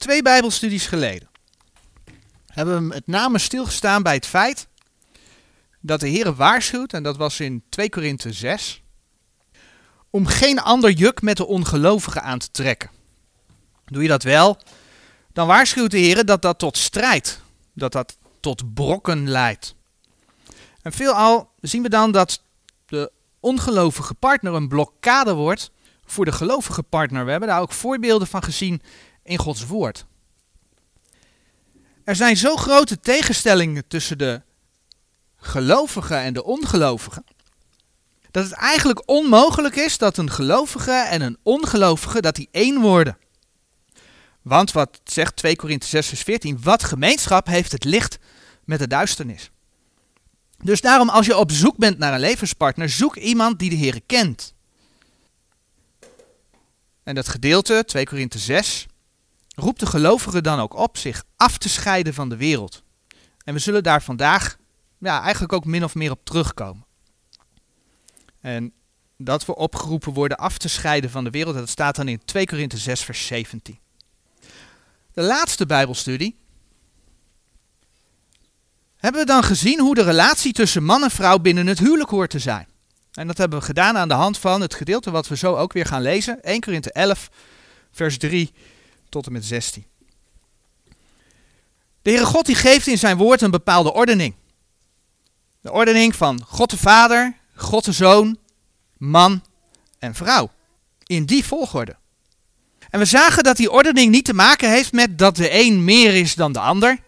Twee Bijbelstudies geleden hebben we met name stilgestaan bij het feit dat de Heer waarschuwt, en dat was in 2 Korinthe 6, om geen ander juk met de ongelovigen aan te trekken. Doe je dat wel, dan waarschuwt de Heer dat dat tot strijd, dat dat tot brokken leidt. En veelal zien we dan dat de ongelovige partner een blokkade wordt voor de gelovige partner. We hebben daar ook voorbeelden van gezien in Gods woord. Er zijn zo grote tegenstellingen tussen de gelovigen en de ongelovigen, dat het eigenlijk onmogelijk is dat een gelovige en een ongelovige dat die één worden. Want wat zegt 2 Korinthe 6 vers 14, wat gemeenschap heeft het licht met de duisternis. Dus daarom als je op zoek bent naar een levenspartner, zoek iemand die de Heer kent. En dat gedeelte, 2 Korinthe 6, roept de gelovigen dan ook op zich af te scheiden van de wereld. En we zullen daar vandaag ja, eigenlijk ook min of meer op terugkomen. En dat we opgeroepen worden af te scheiden van de wereld, dat staat dan in 2 Korinthe 6 vers 17. De laatste Bijbelstudie hebben we dan gezien hoe de relatie tussen man en vrouw binnen het huwelijk hoort te zijn. En dat hebben we gedaan aan de hand van het gedeelte wat we zo ook weer gaan lezen. 1 Korinthe 11, vers 3 tot en met 16. De Heere God die geeft in zijn woord een bepaalde ordening. De ordening van God de Vader, God de Zoon, man en vrouw. In die volgorde. En we zagen dat die ordening niet te maken heeft met dat de een meer is dan de ander.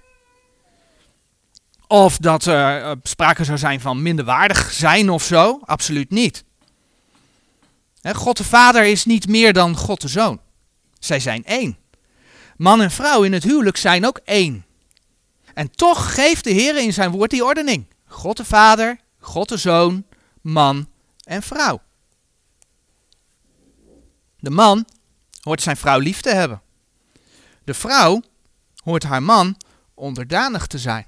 Of dat er uh, sprake zou zijn van minderwaardig zijn of zo. Absoluut niet. God de Vader is niet meer dan God de Zoon. Zij zijn één. Man en vrouw in het huwelijk zijn ook één. En toch geeft de Heer in zijn woord die ordening. God de Vader, God de Zoon, man en vrouw. De man hoort zijn vrouw lief te hebben. De vrouw hoort haar man onderdanig te zijn.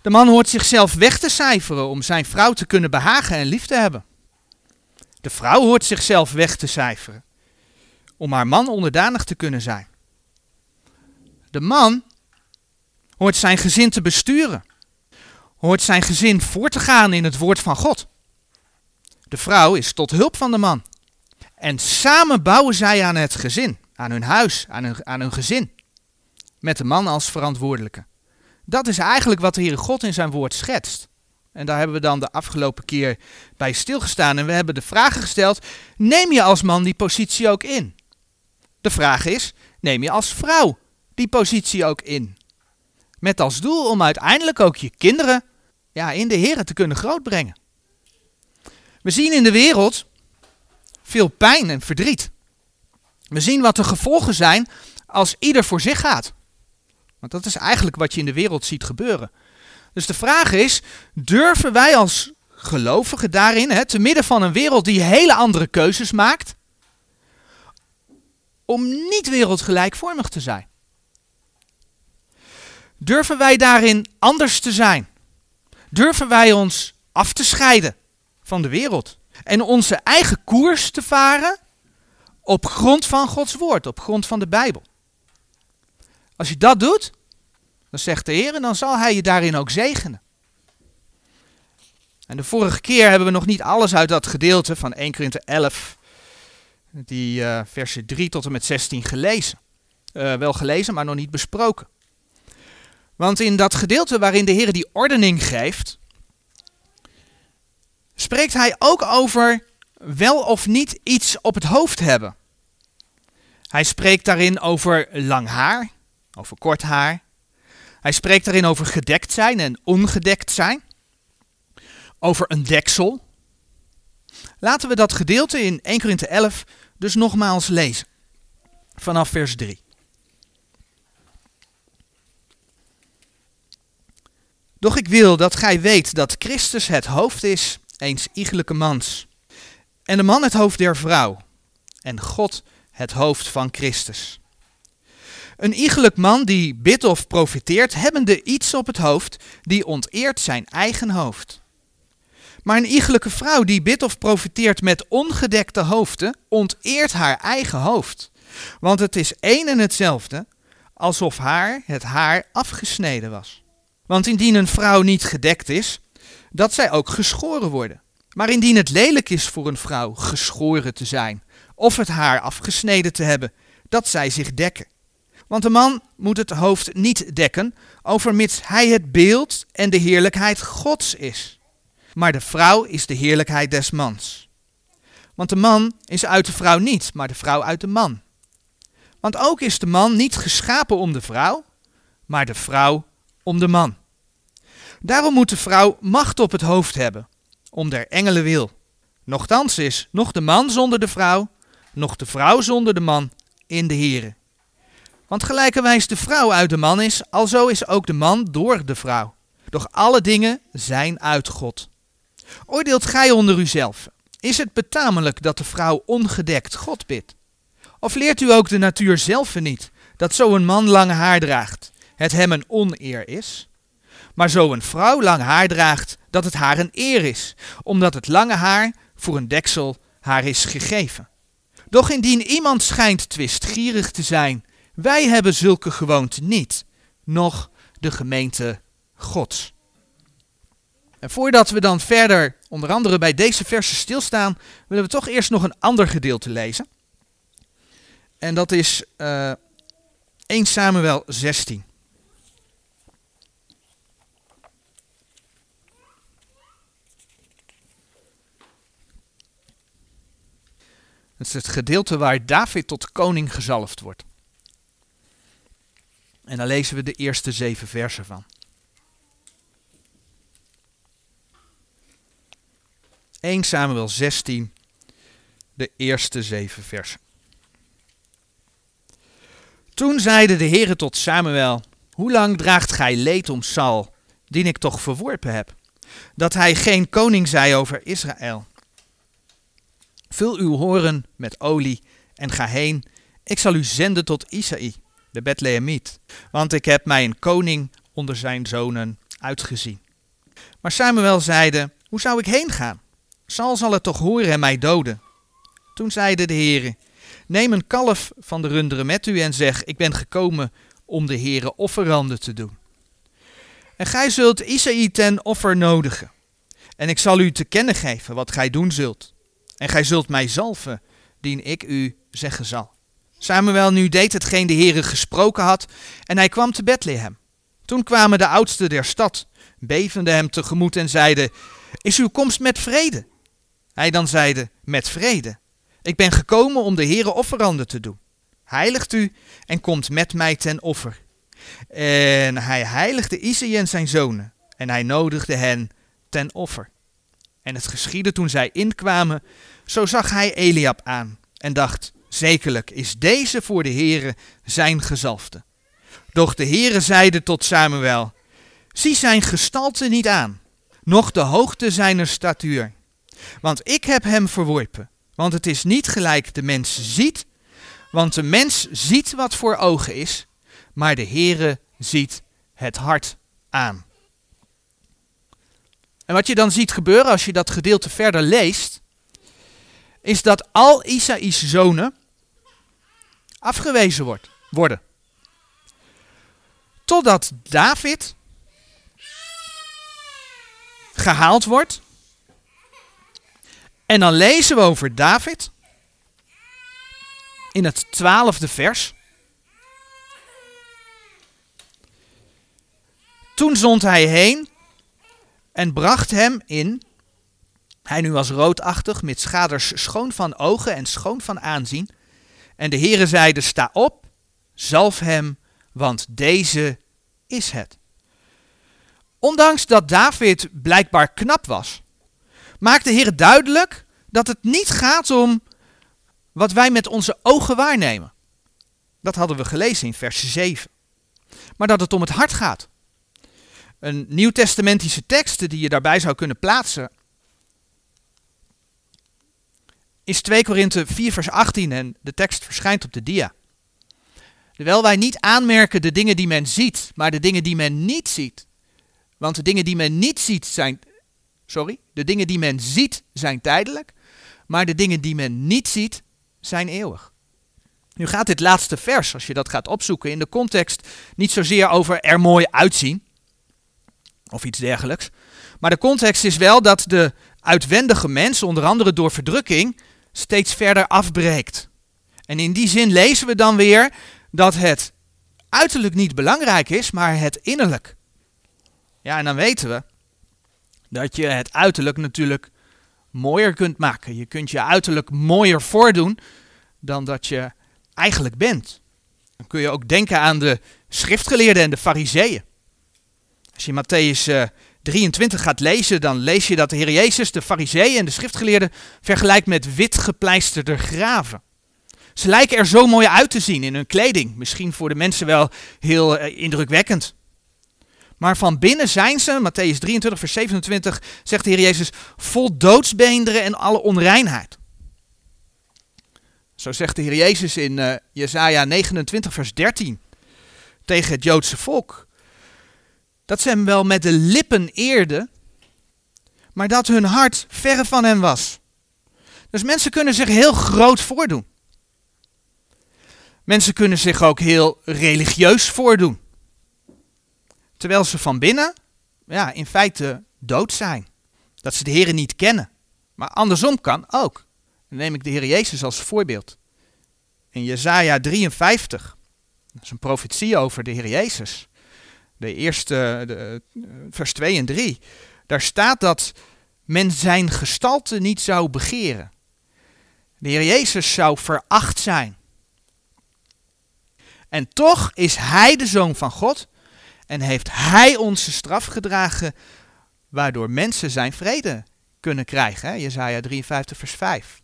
De man hoort zichzelf weg te cijferen om zijn vrouw te kunnen behagen en lief te hebben. De vrouw hoort zichzelf weg te cijferen om haar man onderdanig te kunnen zijn. De man hoort zijn gezin te besturen, hoort zijn gezin voor te gaan in het woord van God. De vrouw is tot hulp van de man. En samen bouwen zij aan het gezin, aan hun huis, aan hun, aan hun gezin. Met de man als verantwoordelijke. Dat is eigenlijk wat de Heere God in zijn woord schetst. En daar hebben we dan de afgelopen keer bij stilgestaan. En we hebben de vraag gesteld: neem je als man die positie ook in? De vraag is: neem je als vrouw die positie ook in? Met als doel om uiteindelijk ook je kinderen ja, in de Heer te kunnen grootbrengen. We zien in de wereld veel pijn en verdriet. We zien wat de gevolgen zijn als ieder voor zich gaat. Want dat is eigenlijk wat je in de wereld ziet gebeuren. Dus de vraag is, durven wij als gelovigen daarin, hè, te midden van een wereld die hele andere keuzes maakt, om niet wereldgelijkvormig te zijn? Durven wij daarin anders te zijn? Durven wij ons af te scheiden van de wereld en onze eigen koers te varen op grond van Gods woord, op grond van de Bijbel? Als je dat doet, dan zegt de Heer, en dan zal Hij je daarin ook zegenen. En de vorige keer hebben we nog niet alles uit dat gedeelte van 1 Korinthe 11, die uh, versen 3 tot en met 16 gelezen. Uh, wel gelezen, maar nog niet besproken. Want in dat gedeelte waarin de Heer die ordening geeft, spreekt hij ook over wel of niet iets op het hoofd hebben. Hij spreekt daarin over lang haar, over kort haar. Hij spreekt daarin over gedekt zijn en ongedekt zijn. Over een deksel. Laten we dat gedeelte in 1 Korinthe 11 dus nogmaals lezen. Vanaf vers 3. Doch ik wil dat gij weet dat Christus het hoofd is eens iegelijke mans. En de man het hoofd der vrouw. En God het hoofd van Christus. Een iegelijk man die bidt of profiteert, hebbende iets op het hoofd, die onteert zijn eigen hoofd. Maar een iegelijke vrouw die bidt of profiteert met ongedekte hoofden, onteert haar eigen hoofd. Want het is één en hetzelfde alsof haar het haar afgesneden was. Want indien een vrouw niet gedekt is, dat zij ook geschoren worden. Maar indien het lelijk is voor een vrouw geschoren te zijn, of het haar afgesneden te hebben, dat zij zich dekken. Want de man moet het hoofd niet dekken, overmits hij het beeld en de heerlijkheid Gods is. Maar de vrouw is de heerlijkheid des mans. Want de man is uit de vrouw niet, maar de vrouw uit de man. Want ook is de man niet geschapen om de vrouw, maar de vrouw om de man. Daarom moet de vrouw macht op het hoofd hebben, om der engelen wil. Nochtans is nog de man zonder de vrouw, nog de vrouw zonder de man in de Here. Want gelijkerwijs de vrouw uit de man is, alzo is ook de man door de vrouw. Doch alle dingen zijn uit God. Oordeelt gij onder uzelf. Is het betamelijk dat de vrouw ongedekt God bidt? Of leert u ook de natuur zelf niet, dat zo een man lang haar draagt, het hem een oneer is? Maar zo een vrouw lang haar draagt, dat het haar een eer is, omdat het lange haar voor een deksel haar is gegeven. Doch indien iemand schijnt twistgierig te zijn, wij hebben zulke gewoonte niet, noch de gemeente Gods. En voordat we dan verder, onder andere bij deze versen stilstaan, willen we toch eerst nog een ander gedeelte lezen. En dat is uh, 1 Samuel 16. Het is het gedeelte waar David tot koning gezalfd wordt. En daar lezen we de eerste zeven versen van. 1 Samuel 16, de eerste zeven versen. Toen zeide de Heere tot Samuel, hoe lang draagt gij leed om Saul, die ik toch verworpen heb, dat hij geen koning zij over Israël? Vul uw horen met olie en ga heen, ik zal u zenden tot Isaï, de Bethlehemiet, want ik heb mij een koning onder zijn zonen uitgezien. Maar Samuel zeide, hoe zou ik heen gaan? Saul zal het toch horen en mij doden. Toen zeide de Heere, neem een kalf van de runderen met u en zeg, ik ben gekomen om de Heere offeranden te doen. En gij zult Isaï ten offer nodigen. En ik zal u te kennen geven wat gij doen zult. En gij zult mij zalven, dien ik u zeggen zal. Samuel nu deed hetgeen de Heere gesproken had, en hij kwam te Bethlehem. Toen kwamen de oudsten der stad, bevende hem tegemoet en zeiden, is uw komst met vrede? Hij dan zeide, met vrede. Ik ben gekomen om de Heere offeranden te doen. Heiligt u en komt met mij ten offer. En hij heiligde Isaïe en zijn zonen, en hij nodigde hen ten offer. En het geschiedde toen zij inkwamen, zo zag hij Eliab aan en dacht, zekerlijk is deze voor de Heere zijn gezalfde. Doch de Heere zeide tot Samuel, zie zijn gestalte niet aan, noch de hoogte zijner statuur. Want ik heb hem verworpen, want het is niet gelijk de mens ziet, want de mens ziet wat voor ogen is, maar de Heere ziet het hart aan. En wat je dan ziet gebeuren als je dat gedeelte verder leest, is dat al Isaïs zonen afgewezen wordt, worden. Totdat David gehaald wordt. En dan lezen we over David in het twaalfde vers. Toen zond hij heen en bracht hem in. Hij nu was roodachtig, met schaders schoon van ogen en schoon van aanzien. En de Heere zeide, sta op, zalf hem, want deze is het. Ondanks dat David blijkbaar knap was, maakt de Heer duidelijk dat het niet gaat om wat wij met onze ogen waarnemen. Dat hadden we gelezen in vers 7. Maar dat het om het hart gaat. Een nieuwtestamentische tekst die je daarbij zou kunnen plaatsen is 2 Korinthe 4 vers 18 en de tekst verschijnt op de dia. Terwijl wij niet aanmerken de dingen die men ziet, maar de dingen die men niet ziet. Want de dingen die men niet ziet zijn, sorry, de dingen die men ziet zijn tijdelijk, maar de dingen die men niet ziet zijn eeuwig. Nu gaat dit laatste vers, als je dat gaat opzoeken, in de context niet zozeer over er mooi uitzien of iets dergelijks. Maar de context is wel dat de uitwendige mens, onder andere door verdrukking, steeds verder afbreekt. En in die zin lezen we dan weer dat het uiterlijk niet belangrijk is, maar het innerlijk. Ja, en dan weten we dat je het uiterlijk natuurlijk mooier kunt maken. Je kunt je uiterlijk mooier voordoen dan dat je eigenlijk bent. Dan kun je ook denken aan de schriftgeleerden en de fariseeën. Als je Matthäus 23 eh, gaat lezen, dan lees je dat de Heer Jezus de fariseeën en de schriftgeleerden vergelijkt met wit gepleisterde graven. Ze lijken er zo mooi uit te zien in hun kleding. Misschien voor de mensen wel heel uh, indrukwekkend. Maar van binnen zijn ze, Matthäus 23, vers 27, zegt de Heer Jezus, vol doodsbeenderen en alle onreinheid. Zo zegt de Heer Jezus in uh, Jesaja 29, vers 13 tegen het Joodse volk. Dat ze hem wel met de lippen eerden, maar dat hun hart verre van hem was. Dus mensen kunnen zich heel groot voordoen. Mensen kunnen zich ook heel religieus voordoen. Terwijl ze van binnen, ja, in feite dood zijn. Dat ze de Heer niet kennen. Maar andersom kan ook. Dan neem ik de Heer Jezus als voorbeeld. In Jesaja 53, dat is een profetie over de Heer Jezus. De eerste, de, vers 2 en 3. Daar staat dat men zijn gestalte niet zou begeren. De Heer Jezus zou veracht zijn. En toch is Hij de Zoon van God en heeft Hij onze straf gedragen, waardoor mensen zijn vrede kunnen krijgen. Jezaja 53, vers 5.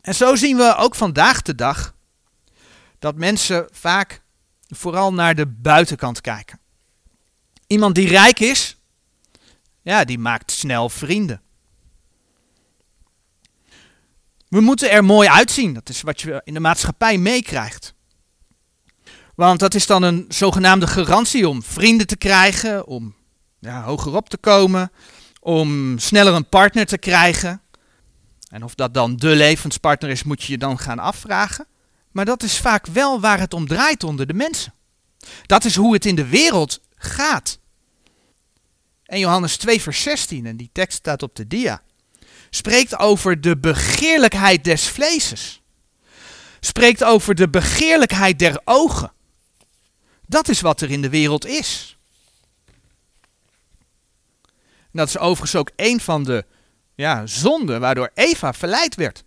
En zo zien we ook vandaag de dag dat mensen vaak vooral naar de buitenkant kijken. Iemand die rijk is, ja, die maakt snel vrienden. We moeten er mooi uitzien. Dat is wat je in de maatschappij meekrijgt. Want dat is dan een zogenaamde garantie om vrienden te krijgen, om ja, hogerop te komen, om sneller een partner te krijgen. En of dat dan de levenspartner is, moet je je dan gaan afvragen. Maar dat is vaak wel waar het om draait onder de mensen. Dat is hoe het in de wereld gaat. En Johannes 2, vers 16, en die tekst staat op de dia spreekt over de begeerlijkheid des vleeses. Spreekt over de begeerlijkheid der ogen. Dat is wat er in de wereld is. Dat is overigens ook een van de ja, zonden waardoor Eva verleid werd.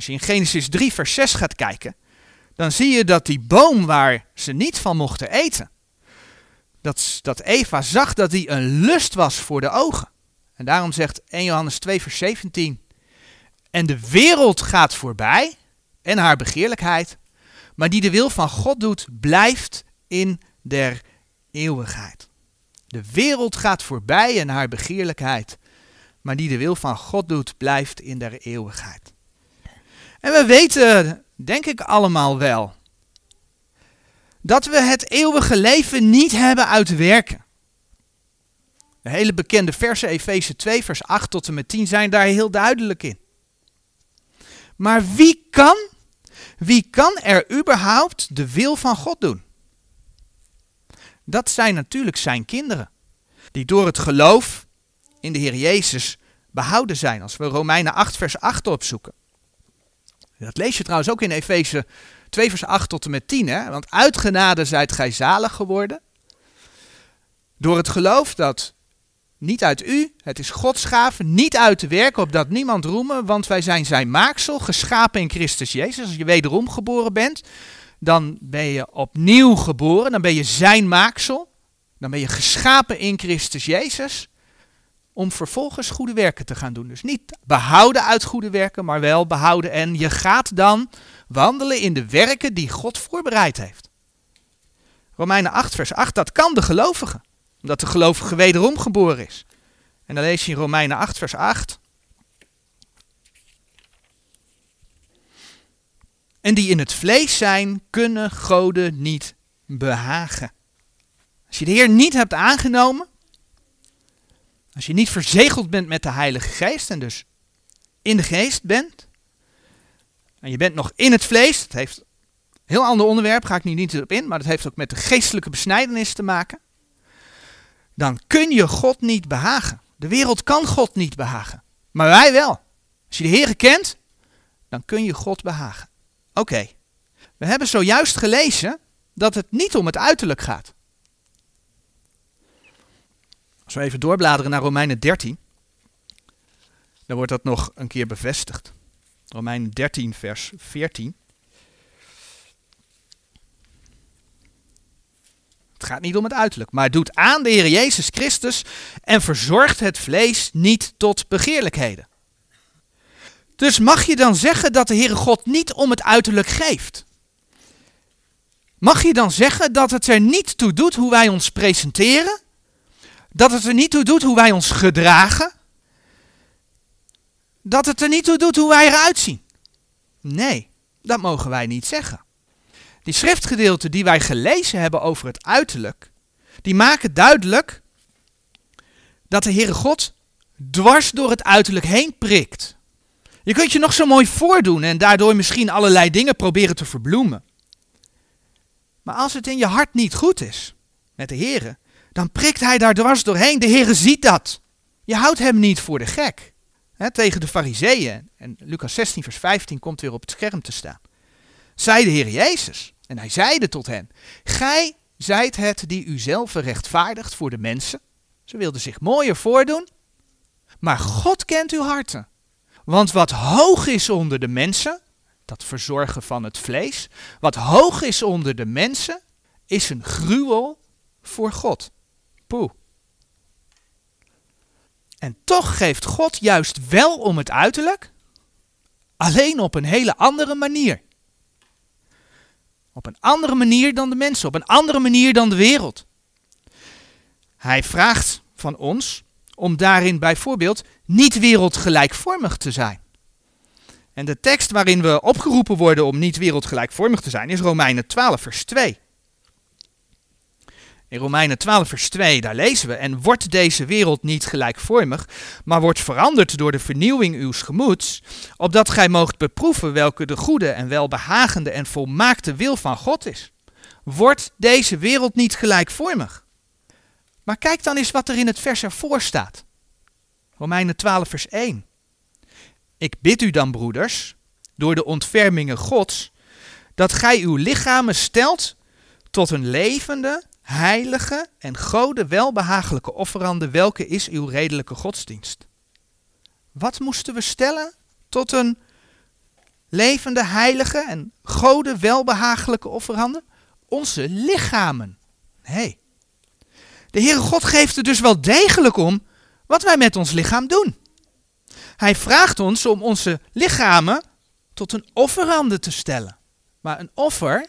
Als je in Genesis 3, vers 6 gaat kijken, dan zie je dat die boom waar ze niet van mochten eten, dat, dat Eva zag dat die een lust was voor de ogen. En daarom zegt 1 Johannes 2, vers 17. En de wereld gaat voorbij en haar begeerlijkheid, maar die de wil van God doet, blijft in der eeuwigheid. De wereld gaat voorbij en haar begeerlijkheid, maar die de wil van God doet, blijft in der eeuwigheid. En we weten, denk ik allemaal wel, dat we het eeuwige leven niet hebben uit werken. De hele bekende versen, Efeze 2, vers 8 tot en met 10, zijn daar heel duidelijk in. Maar wie kan, wie kan er überhaupt de wil van God doen? Dat zijn natuurlijk zijn kinderen, die door het geloof in de Heer Jezus behouden zijn. Als we Romeinen 8, vers 8 opzoeken. Dat lees je trouwens ook in Efeze 2, vers 8 tot en met 10. Hè? Want uit genade zijt gij zalig geworden. Door het geloof dat niet uit u, het is Gods gave, niet uit te werken opdat niemand roemen, want wij zijn zijn maaksel, geschapen in Christus Jezus. Als je wederom geboren bent, dan ben je opnieuw geboren, dan ben je zijn maaksel, dan ben je geschapen in Christus Jezus, om vervolgens goede werken te gaan doen. Dus niet behouden uit goede werken, maar wel behouden en je gaat dan wandelen in de werken die God voorbereid heeft. Romeinen 8, vers 8, dat kan de gelovigen omdat de gelovige wederom geboren is. En dan lees je in Romeinen 8, vers 8. En die in het vlees zijn, kunnen goden niet behagen. Als je de Heer niet hebt aangenomen, als je niet verzegeld bent met de Heilige Geest en dus in de geest bent, en je bent nog in het vlees, het heeft een heel ander onderwerp, ga ik nu niet op in, maar dat heeft ook met de geestelijke besnijdenis te maken, dan kun je God niet behagen. De wereld kan God niet behagen, maar wij wel. Als je de Heer kent, dan kun je God behagen. Oké, we hebben zojuist gelezen dat het niet om het uiterlijk gaat. Als we even doorbladeren naar Romeinen 13, dan wordt dat nog een keer bevestigd. Romeinen 13, vers 14. Het gaat niet om het uiterlijk, maar doet aan de Heer Jezus Christus en verzorgt het vlees niet tot begeerlijkheden. Dus mag je dan zeggen dat de Heere God niet om het uiterlijk geeft? Mag je dan zeggen dat het er niet toe doet hoe wij ons presenteren? Dat het er niet toe doet hoe wij ons gedragen? Dat het er niet toe doet hoe wij eruit zien? Nee, dat mogen wij niet zeggen. Die schriftgedeelten die wij gelezen hebben over het uiterlijk, die maken duidelijk dat de Heere God dwars door het uiterlijk heen prikt. Je kunt je nog zo mooi voordoen en daardoor misschien allerlei dingen proberen te verbloemen. Maar als het in je hart niet goed is met de Heer, dan prikt hij daar dwars doorheen. De Heer ziet dat. Je houdt hem niet voor de gek. tegen de fariseeën, en Lucas 16 vers 15 komt weer op het scherm te staan, zei de Heer Jezus, en hij zeide tot hen, Gij zijt het die uzelf rechtvaardigt voor de mensen. Ze wilden zich mooier voordoen, maar God kent uw harten. Want wat hoog is onder de mensen, dat verzorgen van het vlees, wat hoog is onder de mensen, is een gruwel voor God. En toch geeft God juist wel om het uiterlijk, alleen op een hele andere manier. Op een andere manier dan de mensen, op een andere manier dan de wereld. Hij vraagt van ons om daarin bijvoorbeeld niet wereldgelijkvormig te zijn. En de tekst waarin we opgeroepen worden om niet wereldgelijkvormig te zijn is Romeinen 12, vers 2. In Romeinen 12, vers 2, daar lezen we: En wordt deze wereld niet gelijkvormig, maar wordt veranderd door de vernieuwing uws gemoeds, opdat gij moogt beproeven welke de goede en welbehagende en volmaakte wil van God is. Wordt deze wereld niet gelijkvormig? Maar kijk dan eens wat er in het vers ervoor staat. Romeinen 12, vers 1. Ik bid u dan, broeders, door de ontfermingen Gods, dat gij uw lichamen stelt tot een levende, heilige en gode welbehagelijke offerande, welke is uw redelijke godsdienst. Wat moesten we stellen tot een levende, heilige en gode welbehagelijke offerande? Onze lichamen. Nee. De Heere God geeft er dus wel degelijk om wat wij met ons lichaam doen. Hij vraagt ons om onze lichamen tot een offerande te stellen. Maar een offer,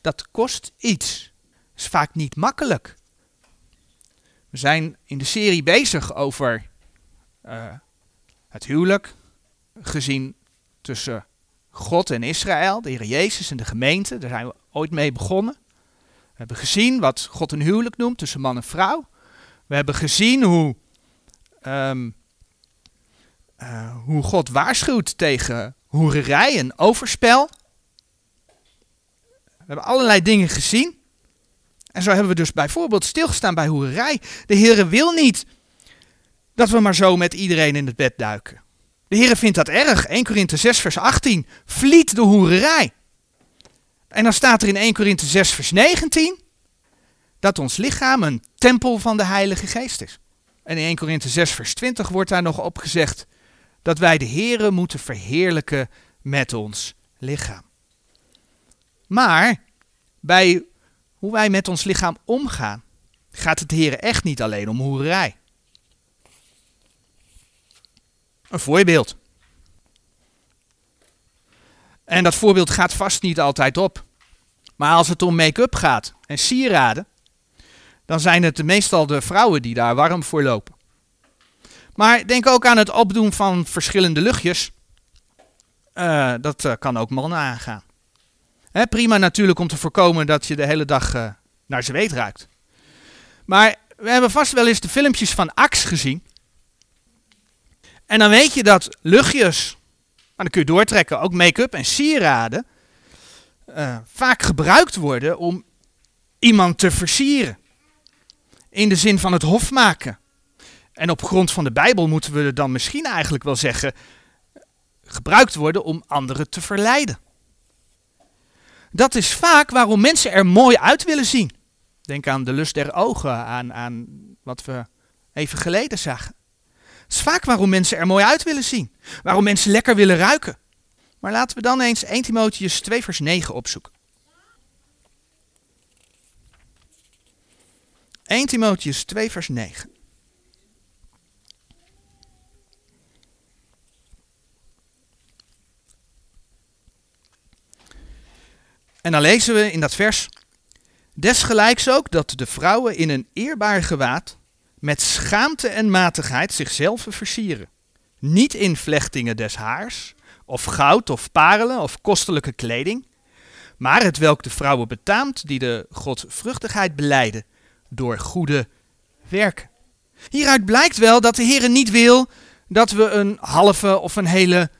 dat kost iets. Is vaak niet makkelijk. We zijn in de serie bezig over uh, het huwelijk, gezien tussen God en Israël, de Heer Jezus en de gemeente. Daar zijn we ooit mee begonnen. We hebben gezien wat God een huwelijk noemt tussen man en vrouw. We hebben gezien hoe um, uh, hoe God waarschuwt tegen hoererij en overspel. We hebben allerlei dingen gezien. En zo hebben we dus bijvoorbeeld stilgestaan bij hoererij. De Heer wil niet dat we maar zo met iedereen in het bed duiken. De Heer vindt dat erg. 1 Korinthe 6 vers 18. Vliet de hoererij. En dan staat er in 1 Korinthe 6 vers 19 dat ons lichaam een tempel van de Heilige Geest is. En in 1 Korinthe 6 vers 20 wordt daar nog op gezegd dat wij de Here moeten verheerlijken met ons lichaam. Maar bij hoe wij met ons lichaam omgaan, gaat het de echt niet alleen om hoerij. Een voorbeeld. En dat voorbeeld gaat vast niet altijd op. Maar als het om make-up gaat en sieraden, dan zijn het meestal de vrouwen die daar warm voor lopen. Maar denk ook aan het opdoen van verschillende luchtjes. Uh, dat uh, kan ook mannen aangaan. Hè, prima natuurlijk om te voorkomen dat je de hele dag uh, naar zweet ruikt. Maar we hebben vast wel eens de filmpjes van Axe gezien. En dan weet je dat luchtjes, dan kun je doortrekken, ook make-up en sieraden uh, vaak gebruikt worden om iemand te versieren. In de zin van het hof maken. En op grond van de Bijbel moeten we dan misschien eigenlijk wel zeggen, gebruikt worden om anderen te verleiden. Dat is vaak waarom mensen er mooi uit willen zien. Denk aan de lust der ogen, aan, aan wat we even geleden zagen. Het is vaak waarom mensen er mooi uit willen zien. Waarom mensen lekker willen ruiken. Maar laten we dan eens 1 Timotheus 2 vers 9 opzoeken. 1 Timotheus 2 vers 9. En dan lezen we in dat vers. Desgelijks ook dat de vrouwen in een eerbaar gewaad met schaamte en matigheid zichzelf versieren. Niet in vlechtingen des haars, of goud of parelen of kostelijke kleding, maar het welk de vrouwen betaamt die de godvruchtigheid beleiden door goede werken. Hieruit blijkt wel dat de Heer niet wil dat we een halve of een hele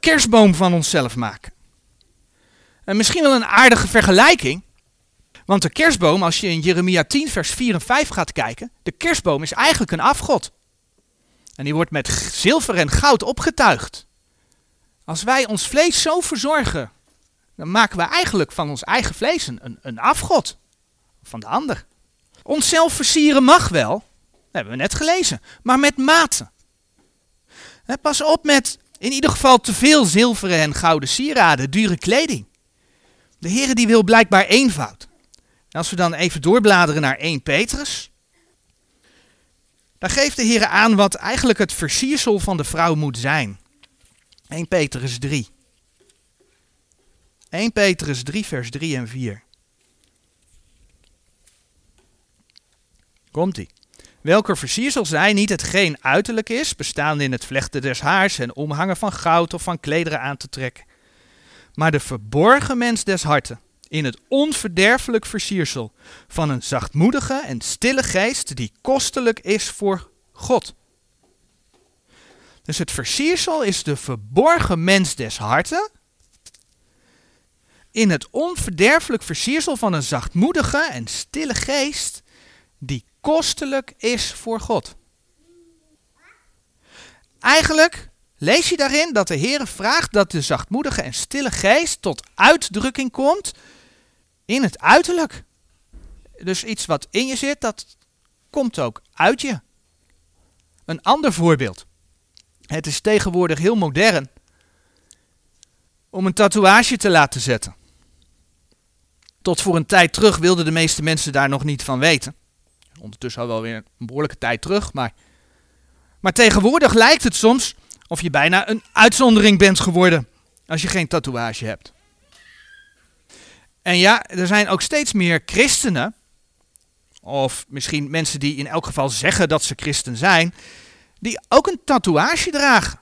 kerstboom van onszelf maken. En misschien wel een aardige vergelijking. Want de kerstboom, als je in Jeremia 10, vers 4 en 5 gaat kijken, de kerstboom is eigenlijk een afgod. En die wordt met zilver en goud opgetuigd. Als wij ons vlees zo verzorgen, dan maken we eigenlijk van ons eigen vlees een, een afgod. Van de ander. Onszelf versieren mag wel, dat hebben we net gelezen, maar met mate. Pas op met in ieder geval te veel zilveren en gouden sieraden, dure kleding. De Heer die wil blijkbaar eenvoud. En als we dan even doorbladeren naar 1 Petrus, dan geeft de Heer aan wat eigenlijk het versiersel van de vrouw moet zijn. 1 Petrus 3. 1 Petrus 3, vers 3 en 4. Komt-ie. Welke versiersel zij niet hetgeen uiterlijk is, bestaande in het vlechten des haars en omhangen van goud of van klederen aan te trekken, maar de verborgen mens des harten, in het onverderfelijk versiersel van een zachtmoedige en stille geest die kostelijk is voor God. Dus het versiersel is de verborgen mens des harten. In het onverderfelijk versiersel van een zachtmoedige en stille geest die kostelijk is voor God. Eigenlijk lees je daarin dat de Heer vraagt dat de zachtmoedige en stille geest tot uitdrukking komt in het uiterlijk. Dus iets wat in je zit, dat komt ook uit je. Een ander voorbeeld. Het is tegenwoordig heel modern om een tatoeage te laten zetten. Tot voor een tijd terug wilden de meeste mensen daar nog niet van weten. Ondertussen al wel weer een behoorlijke tijd terug, maar, maar tegenwoordig lijkt het soms of je bijna een uitzondering bent geworden als je geen tatoeage hebt. En ja, er zijn ook steeds meer christenen, of misschien mensen die in elk geval zeggen dat ze christen zijn, die ook een tatoeage dragen.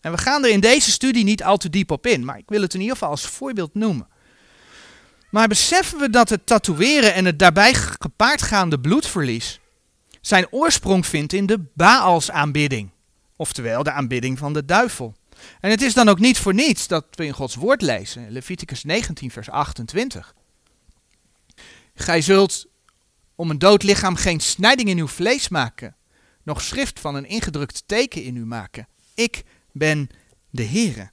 En we gaan er in deze studie niet al te diep op in, maar ik wil het in ieder geval als voorbeeld noemen. Maar beseffen we dat het tatoeëren en het daarbij gepaardgaande bloedverlies zijn oorsprong vindt in de Baalsaanbidding, oftewel de aanbidding van de duivel. En het is dan ook niet voor niets dat we in Gods woord lezen, Leviticus 19, vers 28. Gij zult om een dood lichaam geen snijding in uw vlees maken, nog schrift van een ingedrukt teken in u maken. Ik ben de Heere.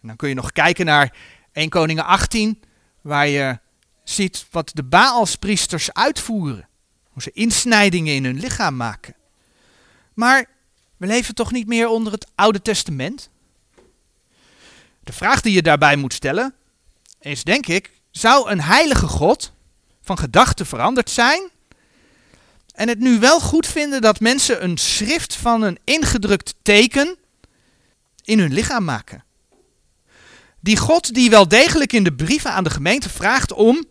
En dan kun je nog kijken naar 1 Koningen 18, waar je ziet wat de Baalspriesters uitvoeren. Hoe ze insnijdingen in hun lichaam maken. Maar we leven toch niet meer onder het Oude Testament? De vraag die je daarbij moet stellen is, denk ik, zou een heilige God van gedachten veranderd zijn en het nu wel goed vinden dat mensen een schrift van een ingedrukt teken in hun lichaam maken. Die God die wel degelijk in de brieven aan de gemeente vraagt om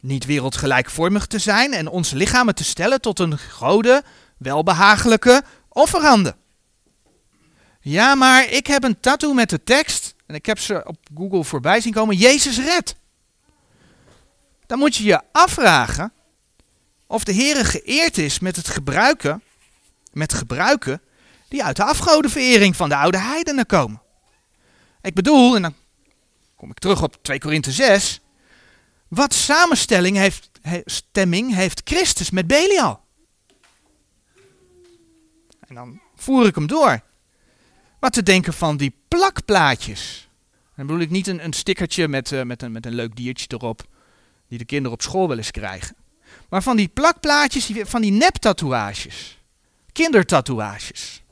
niet wereldgelijkvormig te zijn en onze lichamen te stellen tot een gode, welbehagelijke offerhanden. Ja, maar ik heb een tattoo met de tekst, en ik heb ze op Google voorbij zien komen, Jezus red. Dan moet je je afvragen, of de Heere geëerd is met het gebruiken, met gebruiken die uit de afgodenverering van de oude heidenen komen. Ik bedoel, en dan kom ik terug op 2 Korinthe 6. Wat samenstelling heeft, stemming heeft Christus met Belial? En dan voer ik hem door. Wat te denken van die plakplaatjes. Dan bedoel ik niet een, een stickertje met, uh, met, een, met een leuk diertje erop, die de kinderen op school wel eens krijgen. Maar van die plakplaatjes, van die neptatoeages. Kindertatoeages.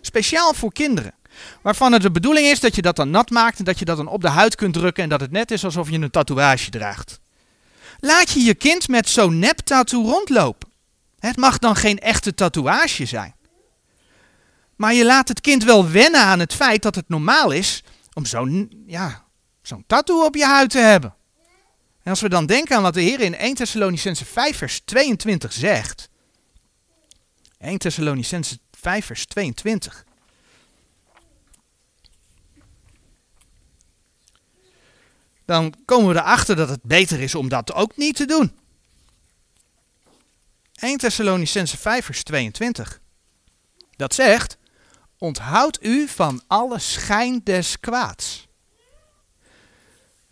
Speciaal voor kinderen. Waarvan het de bedoeling is dat je dat dan nat maakt en dat je dat dan op de huid kunt drukken en dat het net is alsof je een tatoeage draagt. Laat je je kind met zo'n nep-tattoo rondlopen. Het mag dan geen echte tatoeage zijn. Maar je laat het kind wel wennen aan het feit dat het normaal is om zo'n ja, zo'n tattoo op je huid te hebben. En als we dan denken aan wat de Heer in 1 Thessalonicense 5 vers 22 zegt. 1 Thessalonicense 5 vers 22. Dan komen we erachter dat het beter is om dat ook niet te doen. 1 Thessalonicense 5 vers 22. Dat zegt, onthoud u van alle schijn des kwaads.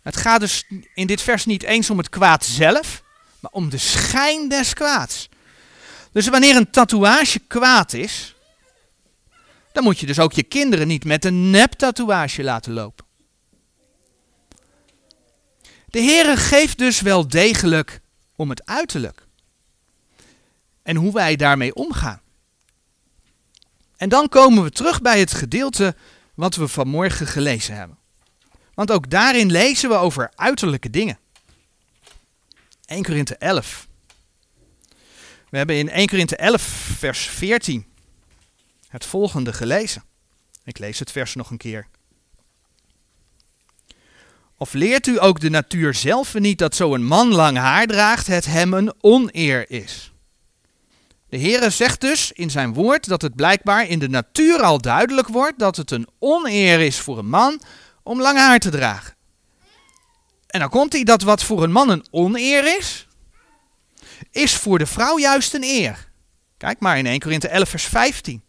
Het gaat dus in dit vers niet eens om het kwaad zelf, maar om de schijn des kwaads. Dus wanneer een tatoeage kwaad is, dan moet je dus ook je kinderen niet met een nep-tatoeage laten lopen. De Heere geeft dus wel degelijk om het uiterlijk. En hoe wij daarmee omgaan. En dan komen we terug bij het gedeelte wat we vanmorgen gelezen hebben. Want ook daarin lezen we over uiterlijke dingen. 1 Korinthe 11. We hebben in 1 Korinthe 11 vers 14 het volgende gelezen. Ik lees het vers nog een keer. Of leert u ook de natuur zelf niet dat zo'n man lang haar draagt, het hem een oneer is? De Heere zegt dus in zijn woord dat het blijkbaar in de natuur al duidelijk wordt dat het een oneer is voor een man om lang haar te dragen. En dan komt hij dat wat voor een man een oneer is, is voor de vrouw juist een eer. Kijk maar in 1 Korinthe 11 vers 15.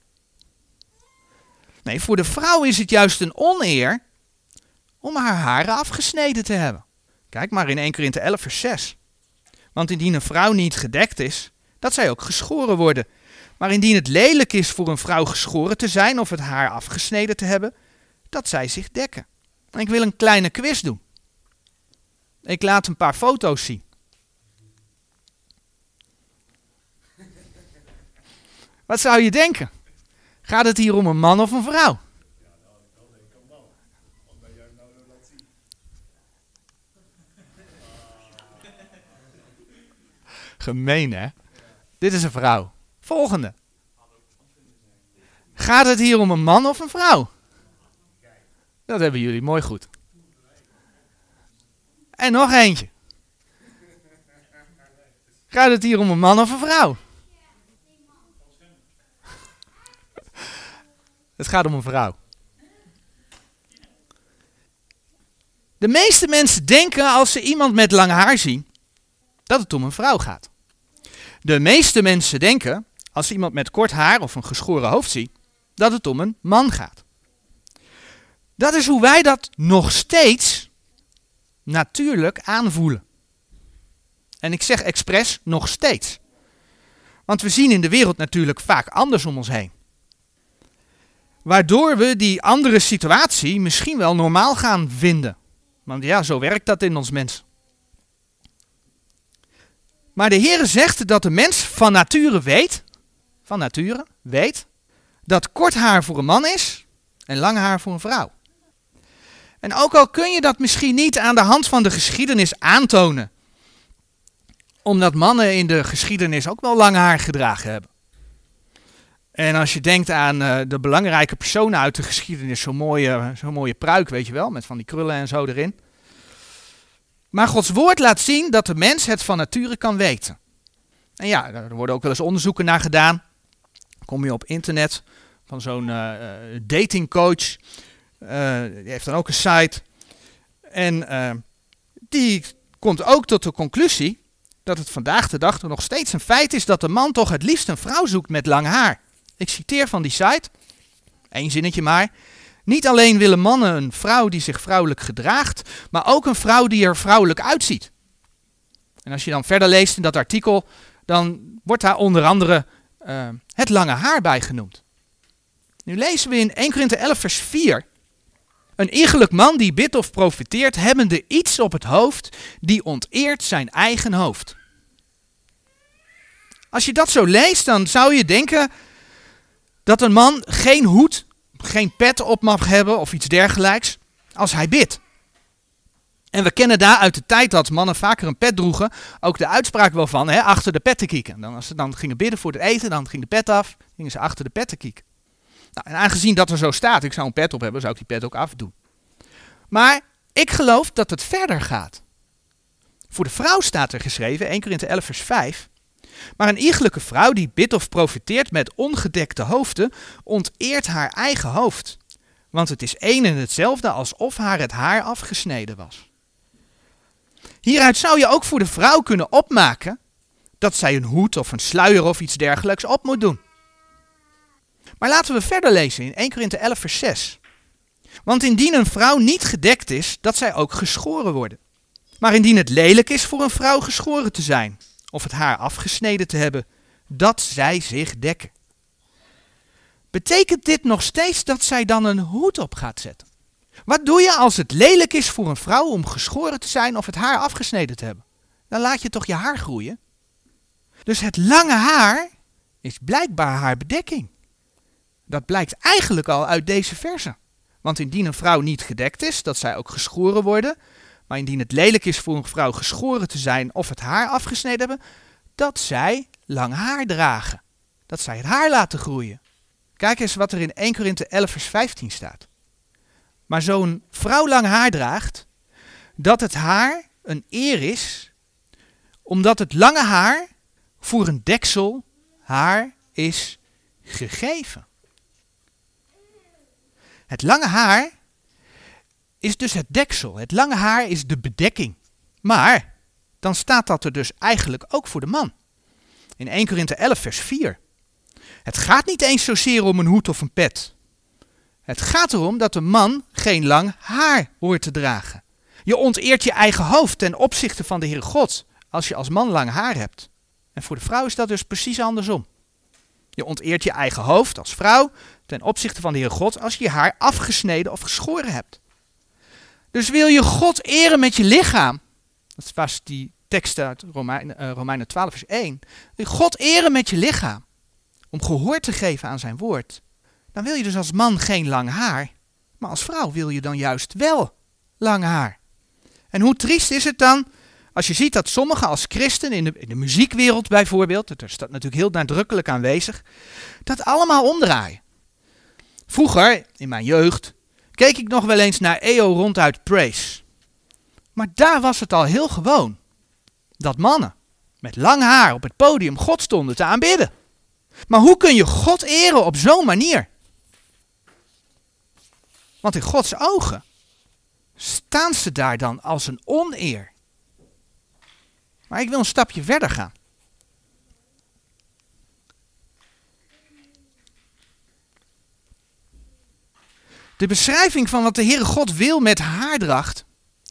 Nee, voor de vrouw is het juist een oneer om haar haren afgesneden te hebben. Kijk maar in 1 Korinthe 11 vers 6. Want indien een vrouw niet gedekt is, dat zij ook geschoren worden. Maar indien het lelijk is voor een vrouw geschoren te zijn of het haar afgesneden te hebben, dat zij zich dekken. En ik wil een kleine quiz doen. Ik laat een paar foto's zien. Wat zou je denken? Gaat het hier om een man of een vrouw? Gemeen, hè? Dit is een vrouw. Volgende. Gaat het hier om een man of een vrouw? Dat hebben jullie mooi goed. En nog eentje. Gaat het hier om een man of een vrouw? Het gaat om een vrouw. De meeste mensen denken als ze iemand met lang haar zien, dat het om een vrouw gaat. De meeste mensen denken, als ze iemand met kort haar of een geschoren hoofd zien, dat het om een man gaat. Dat is hoe wij dat nog steeds natuurlijk aanvoelen. En ik zeg expres nog steeds. Want we zien in de wereld natuurlijk vaak anders om ons heen. Waardoor we die andere situatie misschien wel normaal gaan vinden. Want ja, zo werkt dat in ons mens. Maar de Heer zegt dat de mens van nature weet, van nature weet, dat kort haar voor een man is en lang haar voor een vrouw. En ook al kun je dat misschien niet aan de hand van de geschiedenis aantonen, omdat mannen in de geschiedenis ook wel lang haar gedragen hebben. En als je denkt aan uh, de belangrijke personen uit de geschiedenis, zo'n mooie, zo'n mooie pruik, weet je wel, met van die krullen en zo erin. Maar Gods woord laat zien dat de mens het van nature kan weten. En ja, er worden ook wel eens onderzoeken naar gedaan. Kom je op internet van zo'n uh, datingcoach. Uh, die heeft dan ook een site. En die komt ook tot de conclusie dat het vandaag de dag nog steeds een feit is dat de man toch het liefst een vrouw zoekt met lang haar. Ik citeer van die site, één zinnetje maar. Niet alleen willen mannen een vrouw die zich vrouwelijk gedraagt, maar ook een vrouw die er vrouwelijk uitziet. En als je dan verder leest in dat artikel, dan wordt daar onder andere uh, het lange haar bij genoemd. Nu lezen we in 1 Korinthe 11 vers 4. Een iegelijk man die bidt of profiteert, hebbende iets op het hoofd, die onteert zijn eigen hoofd. Als je dat zo leest, dan zou je denken dat een man geen hoed, geen pet op mag hebben of iets dergelijks als hij bidt. En we kennen daar uit de tijd dat mannen vaker een pet droegen, ook de uitspraak wel van, hè, achter de pet te kieken. Dan, als ze dan gingen bidden voor het eten, dan ging de pet af, gingen ze achter de pet te kieken. Nou, en aangezien dat er zo staat, ik zou een pet op hebben, zou ik die pet ook afdoen. Maar ik geloof dat het verder gaat. Voor de vrouw staat er geschreven, 1 Korinthe 11 vers 5, maar een iegelijke vrouw die bidt of profiteert met ongedekte hoofden, onteert haar eigen hoofd. Want het is één en hetzelfde alsof haar het haar afgesneden was. Hieruit zou je ook voor de vrouw kunnen opmaken dat zij een hoed of een sluier of iets dergelijks op moet doen. Maar laten we verder lezen in 1 Korinthe 11 vers 6. Want indien een vrouw niet gedekt is, dat zij ook geschoren worden. Maar indien het lelijk is voor een vrouw geschoren te zijn, of het haar afgesneden te hebben, dat zij zich dekken. Betekent dit nog steeds dat zij dan een hoed op gaat zetten? Wat doe je als het lelijk is voor een vrouw om geschoren te zijn of het haar afgesneden te hebben? Dan laat je toch je haar groeien? Dus het lange haar is blijkbaar haar bedekking. Dat blijkt eigenlijk al uit deze verse. Want indien een vrouw niet gedekt is, dat zij ook geschoren worden, maar indien het lelijk is voor een vrouw geschoren te zijn of het haar afgesneden hebben, dat zij lang haar dragen. Dat zij het haar laten groeien. Kijk eens wat er in 1 Korinthe 11 vers 15 staat. Maar zo'n vrouw lang haar draagt, dat het haar een eer is, omdat het lange haar voor een deksel haar is gegeven. Het lange haar is dus het deksel. Het lange haar is de bedekking. Maar dan staat dat er dus eigenlijk ook voor de man. In 1 Korinthe 11 vers 4. Het gaat niet eens zozeer om een hoed of een pet. Het gaat erom dat een man geen lang haar hoort te dragen. Je onteert je eigen hoofd ten opzichte van de Heere God als je als man lang haar hebt. En voor de vrouw is dat dus precies andersom. Je onteert je eigen hoofd als vrouw ten opzichte van de Heere God als je je haar afgesneden of geschoren hebt. Dus wil je God eren met je lichaam, dat was die tekst uit Romeinen, uh, Romeinen 12 vers 1, wil je God eren met je lichaam, om gehoor te geven aan zijn woord, dan wil je dus als man geen lang haar, maar als vrouw wil je dan juist wel lang haar. En hoe triest is het dan als je ziet dat sommigen als christen in de, in de muziekwereld bijvoorbeeld, dat staat natuurlijk heel nadrukkelijk aanwezig, dat allemaal omdraaien. Vroeger, in mijn jeugd, keek ik nog wel eens naar EO ronduit Praise. Maar daar was het al heel gewoon dat mannen met lang haar op het podium God stonden te aanbidden. Maar hoe kun je God eren op zo'n manier? Want in Gods ogen staan ze daar dan als een oneer. Maar ik wil een stapje verder gaan. De beschrijving van wat de Heere God wil met haardracht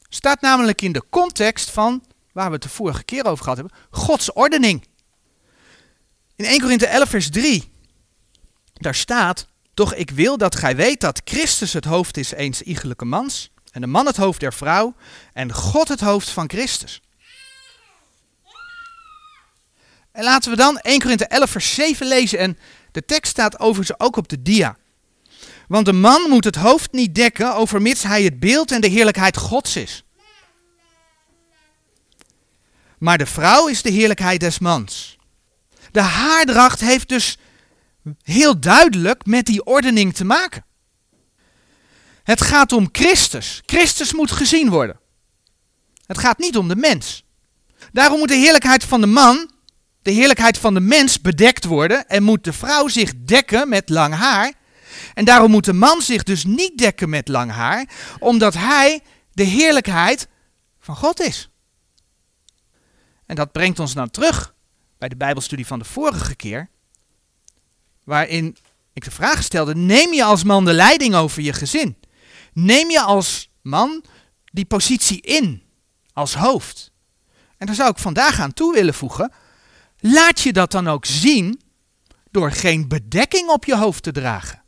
staat namelijk in de context van, waar we het de vorige keer over gehad hebben, Gods ordening. In 1 Korinthe 11 vers 3, daar staat, toch ik wil dat gij weet dat Christus het hoofd is eens iegelijke mans, en de man het hoofd der vrouw, en God het hoofd van Christus. En laten we dan 1 Korinthe 11 vers 7 lezen, en de tekst staat overigens ook op de dia. Want de man moet het hoofd niet dekken, overmits hij het beeld en de heerlijkheid Gods is. Maar de vrouw is de heerlijkheid des mans. De haardracht heeft dus heel duidelijk met die ordening te maken. Het gaat om Christus. Christus moet gezien worden. Het gaat niet om de mens. Daarom moet de heerlijkheid van de man, de heerlijkheid van de mens bedekt worden en moet de vrouw zich dekken met lang haar en daarom moet de man zich dus niet dekken met lang haar, omdat hij de heerlijkheid van God is. En dat brengt ons dan terug bij de Bijbelstudie van de vorige keer, waarin ik de vraag stelde, neem je als man de leiding over je gezin? Neem je als man die positie in, als hoofd? En daar zou ik vandaag aan toe willen voegen, laat je dat dan ook zien door geen bedekking op je hoofd te dragen.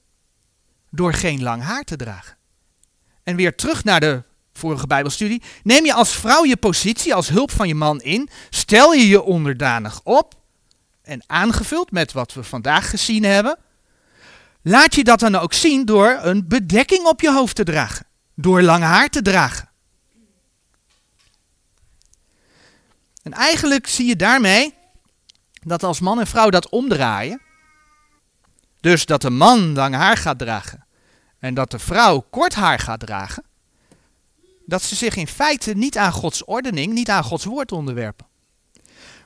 Door geen lang haar te dragen. En weer terug naar de vorige Bijbelstudie. Neem je als vrouw je positie als hulp van je man in. Stel je je onderdanig op. En aangevuld met wat we vandaag gezien hebben. Laat je dat dan ook zien door een bedekking op je hoofd te dragen. Door lang haar te dragen. En eigenlijk zie je daarmee dat als man en vrouw dat omdraaien. Dus dat de man lang haar gaat dragen en dat de vrouw kort haar gaat dragen. Dat ze zich in feite niet aan Gods ordening, niet aan Gods woord onderwerpen.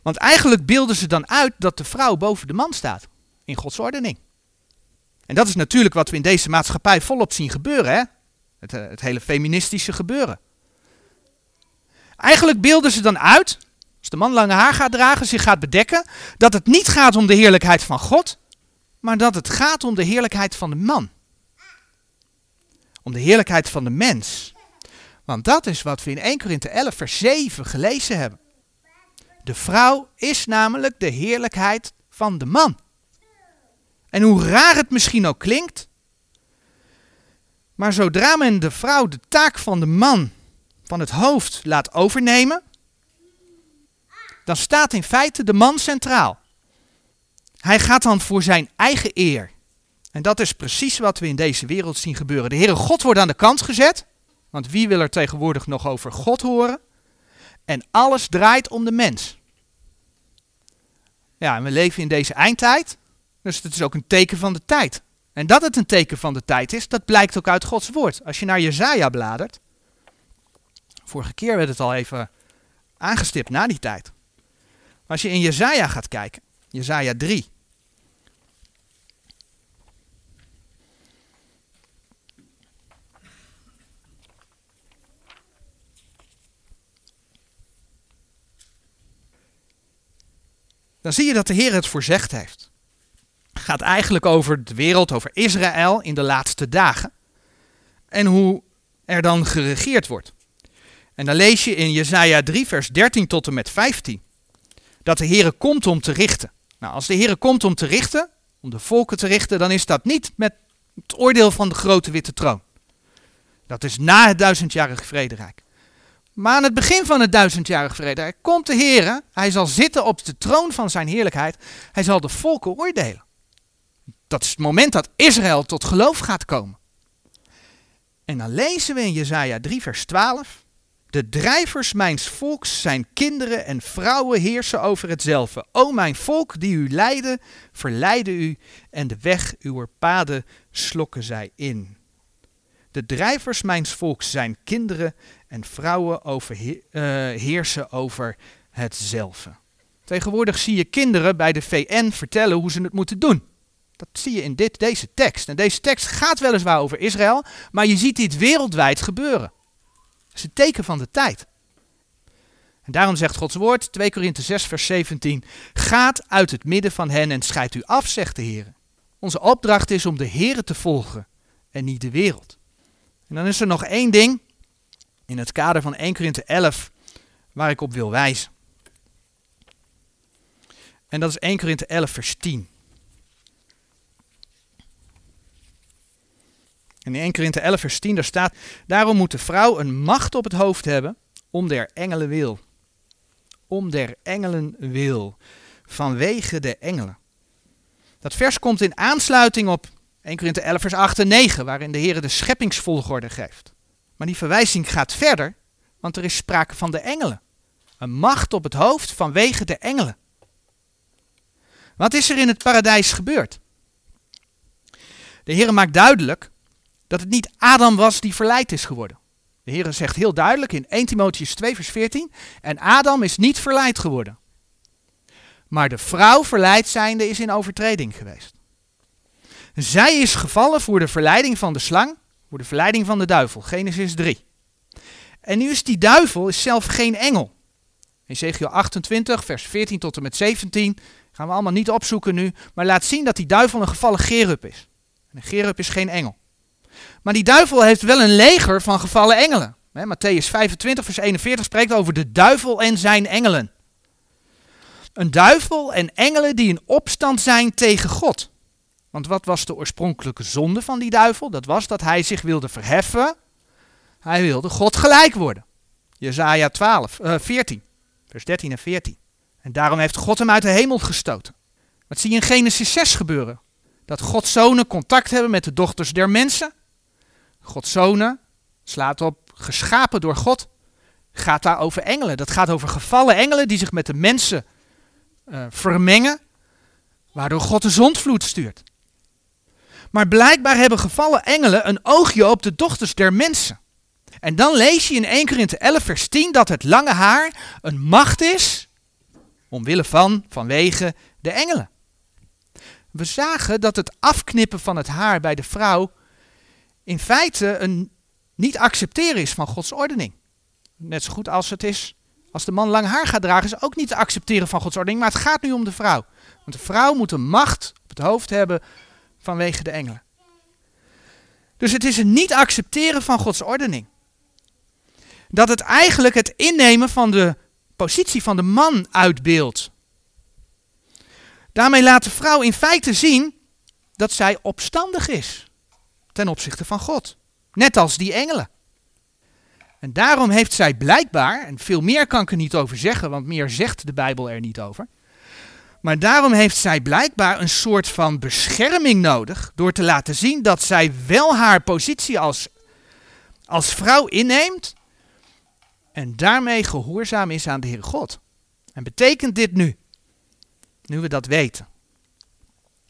Want eigenlijk beelden ze dan uit dat de vrouw boven de man staat in Gods ordening. En dat is natuurlijk wat we in deze maatschappij volop zien gebeuren, hè? Het, eh, het hele feministische gebeuren. Eigenlijk beelden ze dan uit, als de man lange haar gaat dragen, zich gaat bedekken, dat het niet gaat om de heerlijkheid van God, maar dat het gaat om de heerlijkheid van de man. Om de heerlijkheid van de mens. Want dat is wat we in 1 Korinthe 11 vers 7 gelezen hebben. De vrouw is namelijk de heerlijkheid van de man. En hoe raar het misschien ook klinkt, maar zodra men de vrouw de taak van de man, van het hoofd, laat overnemen, dan staat in feite de man centraal. Hij gaat dan voor zijn eigen eer. En dat is precies wat we in deze wereld zien gebeuren. De Heere God wordt aan de kant gezet, want wie wil er tegenwoordig nog over God horen? En alles draait om de mens. Ja, en we leven in deze eindtijd, dus het is ook een teken van de tijd. En dat het een teken van de tijd is, dat blijkt ook uit Gods woord. Als je naar Jezaja bladert, vorige keer werd het al even aangestipt na die tijd. Als je in Jezaja gaat kijken, Jezaja 3. Dan zie je dat de Heer het voorzegd heeft. Het gaat eigenlijk over de wereld, over Israël in de laatste dagen. En hoe er dan geregeerd wordt. En dan lees je in Jesaja 3, vers 13 tot en met 15. Dat de Heer komt om te richten. Nou, als de Heer komt om te richten, om de volken te richten, dan is dat niet met het oordeel van de grote witte troon. Dat is na het duizendjarige vrederijk. Maar aan het begin van het duizendjarige vrederijk komt de Heer, hij zal zitten op de troon van zijn heerlijkheid, hij zal de volken oordelen. Dat is het moment dat Israël tot geloof gaat komen. En dan lezen we in Jesaja 3 vers 12, de drijvers mijns volks zijn kinderen en vrouwen heersen over hetzelfde. O mijn volk die u leiden, verleiden u en de weg uw paden slokken zij in. De drijvers mijns volks zijn kinderen en vrouwen over, uh, heersen over hetzelfde. Tegenwoordig zie je kinderen bij de VN vertellen hoe ze het moeten doen. Dat zie je in dit, deze tekst. En deze tekst gaat weliswaar over Israël, maar je ziet dit wereldwijd gebeuren is een teken van de tijd. En daarom zegt Gods woord, 2 Korinthe 6, vers 17, gaat uit het midden van hen en scheidt u af, zegt de Heer. Onze opdracht is om de Heer te volgen en niet de wereld. En dan is er nog één ding in het kader van 1 Korinthe 11 waar ik op wil wijzen. En dat is 1 Korinthe 11, vers 10. En in 1 Korinthe 11 vers 10 daar staat, daarom moet de vrouw een macht op het hoofd hebben om der engelen wil. Om der engelen wil. Vanwege de engelen. Dat vers komt in aansluiting op 1 Korinthe 11 vers 8 en 9, waarin de Heer de scheppingsvolgorde geeft. Maar die verwijzing gaat verder, want er is sprake van de engelen. Een macht op het hoofd vanwege de engelen. Wat is er in het paradijs gebeurd? De Heer maakt duidelijk dat het niet Adam was die verleid is geworden. De Heer zegt heel duidelijk in 1 Timotheus 2 vers 14, en Adam is niet verleid geworden. Maar de vrouw verleid zijnde is in overtreding geweest. Zij is gevallen voor de verleiding van de slang, voor de verleiding van de duivel, Genesis 3. En nu is die duivel is zelf geen engel. Ezekiel 28, vers 14 tot en met 17 Gaan we allemaal niet opzoeken nu, maar laat zien dat die duivel een gevallen gerub is. een gerub is geen engel. Maar die duivel heeft wel een leger van gevallen engelen. He, Matthäus 25, vers 41 spreekt over de duivel en zijn engelen. Een duivel en engelen die in opstand zijn tegen God. Want wat was de oorspronkelijke zonde van die duivel? Dat was dat hij zich wilde verheffen. Hij wilde God gelijk worden. Jezaja 12, uh, 14, vers 13 en 14. En daarom heeft God hem uit de hemel gestoten. Wat zie je in Genesis 6 gebeuren? Dat Gods zonen contact hebben met de dochters der mensen. Gods zonen slaat op geschapen door God. Gaat daar over engelen. Dat gaat over gevallen engelen die zich met de mensen uh, vermengen. Waardoor God de zondvloed stuurt. Maar blijkbaar hebben gevallen engelen een oogje op de dochters der mensen. En dan lees je in 1 Korinthe 11 vers 10 dat het lange haar een macht is omwille van, vanwege de engelen. We zagen dat het afknippen van het haar bij de vrouw in feite een niet accepteren is van Gods ordening. Net zo goed als het is, als de man lang haar gaat dragen, is ook niet te accepteren van Gods ordening, maar het gaat nu om de vrouw. Want de vrouw moet een macht op het hoofd hebben vanwege de engelen. Dus het is een niet accepteren van Gods ordening. Dat het eigenlijk het innemen van de positie van de man uitbeeldt. Daarmee laat de vrouw in feite zien dat zij opstandig is ten opzichte van God. Net als die engelen. En daarom heeft zij blijkbaar, en veel meer kan ik er niet over zeggen, want meer zegt de Bijbel er niet over. Maar daarom heeft zij blijkbaar een soort van bescherming nodig door te laten zien dat zij wel haar positie als, als vrouw inneemt en daarmee gehoorzaam is aan de Heere God. En betekent dit nu, nu we dat weten,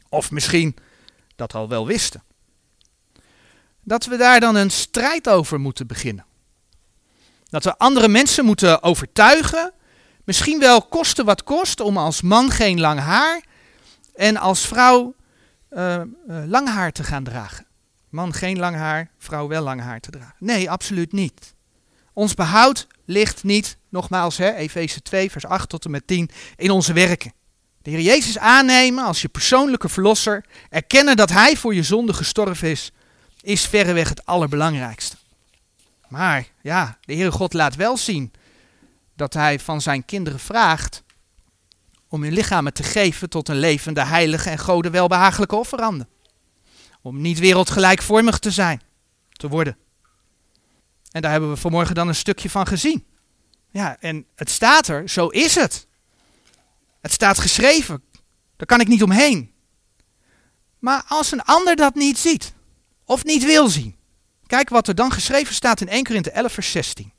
of misschien dat al wel wisten, dat we daar dan een strijd over moeten beginnen? Dat we andere mensen moeten overtuigen Misschien wel kosten wat kost om als man geen lang haar en als vrouw uh, uh, lang haar te gaan dragen. Man geen lang haar, vrouw wel lang haar te dragen. Nee, absoluut niet. Ons behoud ligt niet, nogmaals, Efeze 2, vers 8 tot en met 10, in onze werken. De Heer Jezus aannemen als je persoonlijke verlosser, erkennen dat Hij voor je zonde gestorven is, is verreweg het allerbelangrijkste. Maar ja, de Heere God laat wel zien dat hij van zijn kinderen vraagt om hun lichamen te geven tot een levende, heilige en gode welbehagelijke. Om niet wereldgelijkvormig te zijn, te worden. En daar hebben we vanmorgen dan een stukje van gezien. Ja, en het staat er, zo is het. Het staat geschreven, daar kan ik niet omheen. Maar als een ander dat niet ziet, of niet wil zien, kijk wat er dan geschreven staat in 1 Korinthe 11 vers 16.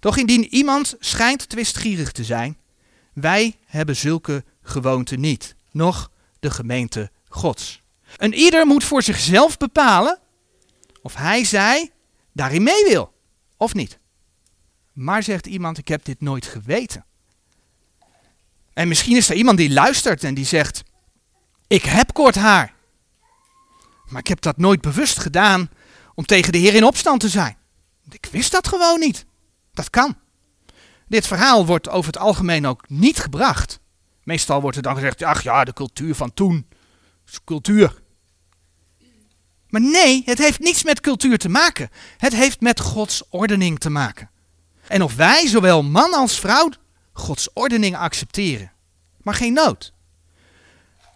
Doch indien iemand schijnt twistgierig te zijn, wij hebben zulke gewoonten niet, nog de gemeente Gods. Een ieder moet voor zichzelf bepalen of hij zij daarin mee wil of niet. Maar zegt iemand, ik heb dit nooit geweten. En misschien is er iemand die luistert en die zegt, ik heb kort haar. Maar ik heb dat nooit bewust gedaan om tegen de Heer in opstand te zijn. Ik wist dat gewoon niet. Dat kan. Dit verhaal wordt over het algemeen ook niet gebracht. Meestal wordt er dan gezegd, ach ja, de cultuur van toen. cultuur. Maar nee, het heeft niets met cultuur te maken. Het heeft met Gods ordening te maken. En of wij, zowel man als vrouw, Gods ordening accepteren. Maar geen nood.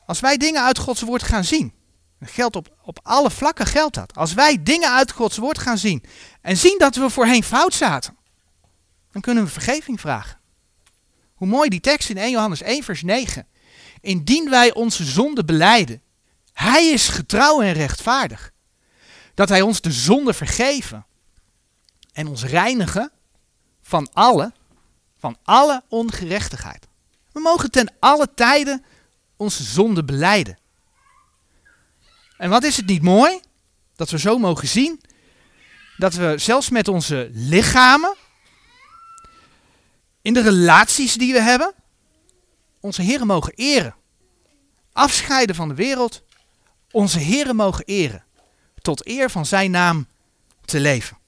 Als wij dingen uit Gods woord gaan zien, geldt op, op alle vlakken geldt dat. Als wij dingen uit Gods woord gaan zien en zien dat we voorheen fout zaten, dan kunnen we vergeving vragen. Hoe mooi die tekst in 1 Johannes 1 vers 9. Indien wij onze zonde beleiden, hij is getrouw en rechtvaardig. Dat hij ons de zonde vergeven en ons reinigen van alle, van alle ongerechtigheid. We mogen ten alle tijden onze zonde beleiden. En wat is het niet mooi? Dat we zo mogen zien dat we zelfs met onze lichamen, in de relaties die we hebben, onze Heren mogen eren. Afscheiden van de wereld, onze Heren mogen eren. Tot eer van zijn naam te leven.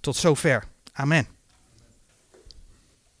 Tot zover. Amen.